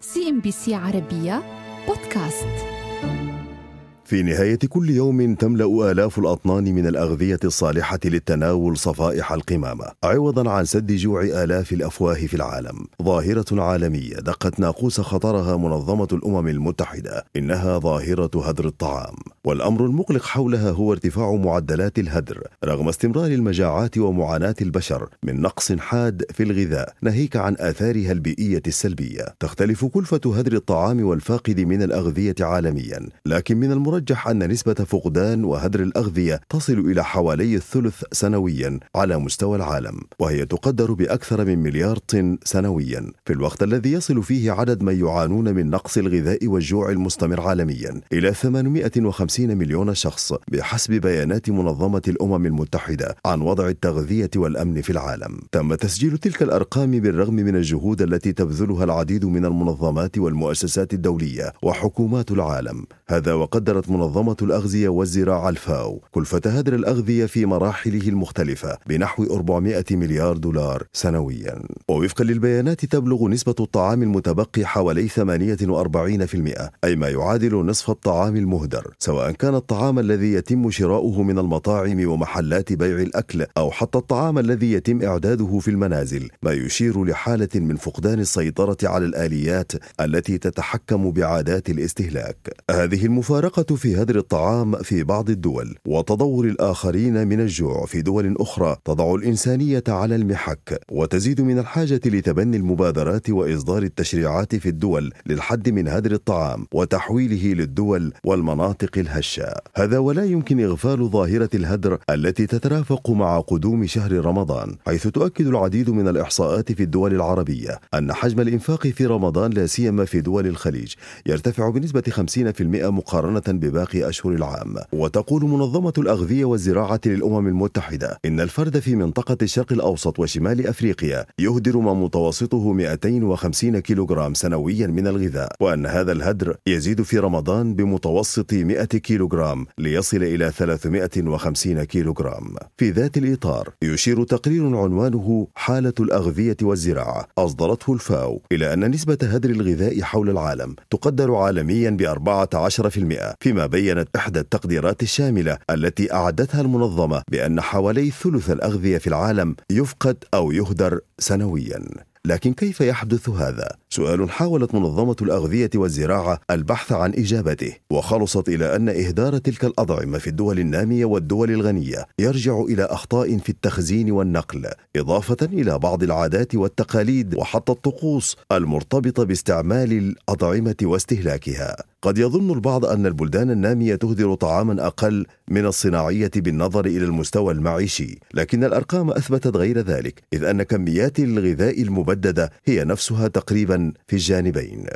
CNBC عربية بودكاست. في نهاية كل يوم تملأ آلاف الأطنان من الأغذية الصالحة للتناول صفائح القمامة عوضا عن سد جوع آلاف الأفواه في العالم. ظاهرة عالمية دقت ناقوس خطرها منظمة الأمم المتحدة إنها ظاهرة هدر الطعام. والأمر المقلق حولها هو ارتفاع معدلات الهدر رغم استمرار المجاعات ومعاناة البشر من نقص حاد في الغذاء ناهيك عن آثارها البيئية السلبية. تختلف كلفة هدر الطعام والفاقد من الأغذية عالميا لكن من المرجح يرجح أن نسبة فقدان وهدر الأغذية تصل إلى حوالي الثلث سنويا على مستوى العالم وهي تقدر بأكثر من مليار طن سنويا. في الوقت الذي يصل فيه عدد من يعانون من نقص الغذاء والجوع المستمر عالميا إلى 850 مليون شخص بحسب بيانات منظمة الأمم المتحدة عن وضع التغذية والأمن في العالم. تم تسجيل تلك الأرقام بالرغم من الجهود التي تبذلها العديد من المنظمات والمؤسسات الدولية وحكومات العالم. هذا وقدرت منظمة الأغذية والزراعة الفاو كلفة هدر الأغذية في مراحله المختلفة بنحو 400 مليار دولار سنويا. ووفقا للبيانات تبلغ نسبة الطعام المتبقي حوالي 48% أي ما يعادل نصف الطعام المهدر سواء كان الطعام الذي يتم شراؤه من المطاعم ومحلات بيع الأكل أو حتى الطعام الذي يتم إعداده في المنازل ما يشير لحالة من فقدان السيطرة على الآليات التي تتحكم بعادات الاستهلاك. هذه المفارقة في هدر الطعام في بعض الدول وتضور الآخرين من الجوع في دول أخرى تضع الإنسانية على المحك وتزيد من الحاجة لتبني المبادرات وإصدار التشريعات في الدول للحد من هدر الطعام وتحويله للدول والمناطق الهشة. هذا ولا يمكن إغفال ظاهرة الهدر التي تترافق مع قدوم شهر رمضان حيث تؤكد العديد من الإحصاءات في الدول العربية أن حجم الإنفاق في رمضان لا سيما في دول الخليج يرتفع بنسبة 50% مقارنة بباقي أشهر العام. وتقول منظمة الأغذية والزراعة للأمم المتحدة إن الفرد في منطقة الشرق الأوسط وشمال أفريقيا يهدر ما متوسطه 250 كيلوغرام سنويا من الغذاء وأن هذا الهدر يزيد في رمضان بمتوسط 100 كيلوغرام ليصل إلى 350 كيلوغرام. في ذات الإطار يشير تقرير عنوانه حالة الأغذية والزراعة. أصدرته الفاو إلى أن نسبة هدر الغذاء حول العالم تقدر عالميا ب 14% فيما بينت إحدى التقديرات الشاملة التي أعدتها المنظمة بأن حوالي ثلث الأغذية في العالم يفقد أو يهدر سنويا لكن كيف يحدث هذا؟ سؤال حاولت منظمة الأغذية والزراعة البحث عن إجابته، وخلصت إلى أن إهدار تلك الأطعمة في الدول النامية والدول الغنية يرجع إلى أخطاء في التخزين والنقل، إضافة إلى بعض العادات والتقاليد وحتى الطقوس المرتبطة باستعمال الأطعمة واستهلاكها. قد يظن البعض أن البلدان النامية تهدر طعاما أقل من الصناعية بالنظر إلى المستوى المعيشي، لكن الأرقام أثبتت غير ذلك، إذ أن كميات الغذاء المبددة هي نفسها تقريبا في الجانبين.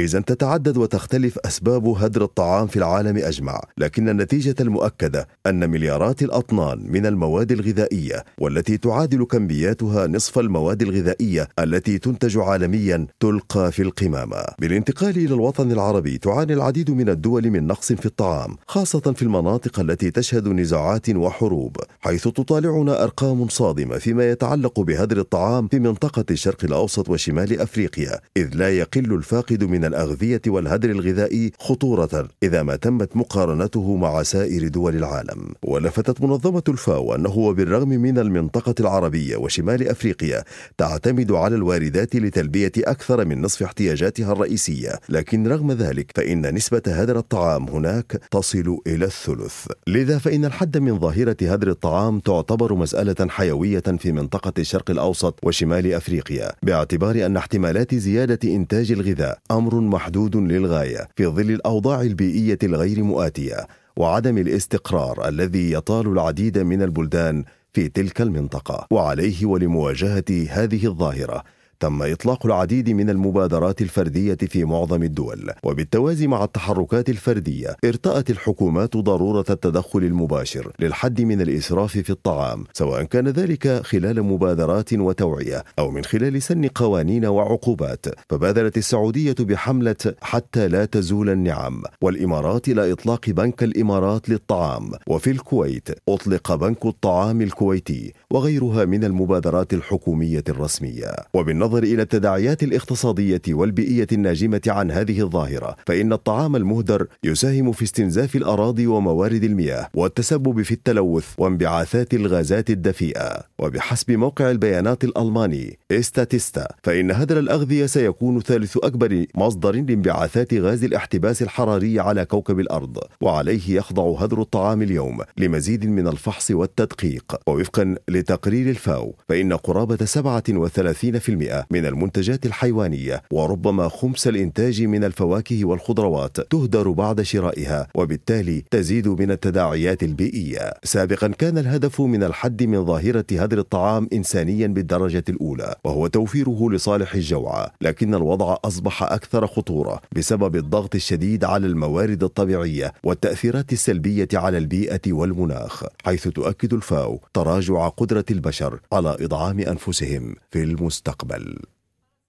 إذا تتعدد وتختلف أسباب هدر الطعام في العالم أجمع، لكن النتيجة المؤكدة أن مليارات الأطنان من المواد الغذائية والتي تعادل كمياتها نصف المواد الغذائية التي تنتج عالميا تلقى في القمامة. بالانتقال إلى الوطن العربي تعاني العديد من الدول من نقص في الطعام، خاصة في المناطق التي تشهد نزاعات وحروب، حيث تطالعنا أرقام صادمة فيما يتعلق بهدر الطعام في منطقة الشرق الأوسط وشمال أفريقيا، إذ لا يقل الفاقد من الأغذية والهدر الغذائي خطورة إذا ما تمت مقارنته مع سائر دول العالم. ولفتت منظمة الفاو أنه وبالرغم من المنطقة العربية وشمال أفريقيا تعتمد على الواردات لتلبية أكثر من نصف احتياجاتها الرئيسية. لكن رغم ذلك فإن نسبة هدر الطعام هناك تصل إلى الثلث. لذا فإن الحد من ظاهرة هدر الطعام تعتبر مسألة حيوية في منطقة الشرق الأوسط وشمال أفريقيا باعتبار أن احتمالات زيادة إنتاج الغذاء أمر محدود للغاية في ظل الأوضاع البيئية الغير مؤاتية وعدم الاستقرار الذي يطال العديد من البلدان في تلك المنطقة. وعليه ولمواجهة هذه الظاهرة تم إطلاق العديد من المبادرات الفردية في معظم الدول وبالتوازي مع التحركات الفردية ارتأت الحكومات ضرورة التدخل المباشر للحد من الإسراف في الطعام سواء كان ذلك خلال مبادرات وتوعية أو من خلال سن قوانين وعقوبات. فبادرت السعودية بحملة حتى لا تزول النعم والإمارات إلى إطلاق بنك الإمارات للطعام. وفي الكويت أطلق بنك الطعام الكويتي وغيرها من المبادرات الحكومية الرسمية. وبالنظر بالنظر إلى التداعيات الاقتصادية والبيئية الناجمة عن هذه الظاهرة فإن الطعام المهدر يساهم في استنزاف الأراضي وموارد المياه والتسبب في التلوث وانبعاثات الغازات الدفيئة. وبحسب موقع البيانات الألماني Statista فإن هدر الأغذية سيكون ثالث أكبر مصدر لانبعاثات غاز الاحتباس الحراري على كوكب الأرض وعليه يخضع هدر الطعام اليوم لمزيد من الفحص والتدقيق. ووفقا لتقرير الفاو فإن قرابة 37% من المنتجات الحيوانية وربما خمس الإنتاج من الفواكه والخضروات تهدر بعد شرائها وبالتالي تزيد من التداعيات البيئية. سابقا كان الهدف من الحد من ظاهرة هدر الطعام إنسانيا بالدرجة الأولى وهو توفيره لصالح الجوعى لكن الوضع أصبح أكثر خطورة بسبب الضغط الشديد على الموارد الطبيعية والتأثيرات السلبية على البيئة والمناخ حيث تؤكد الفاو تراجع قدرة البشر على إطعام أنفسهم في المستقبل.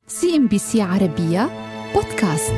سي إم بي سي عربية بودكاست.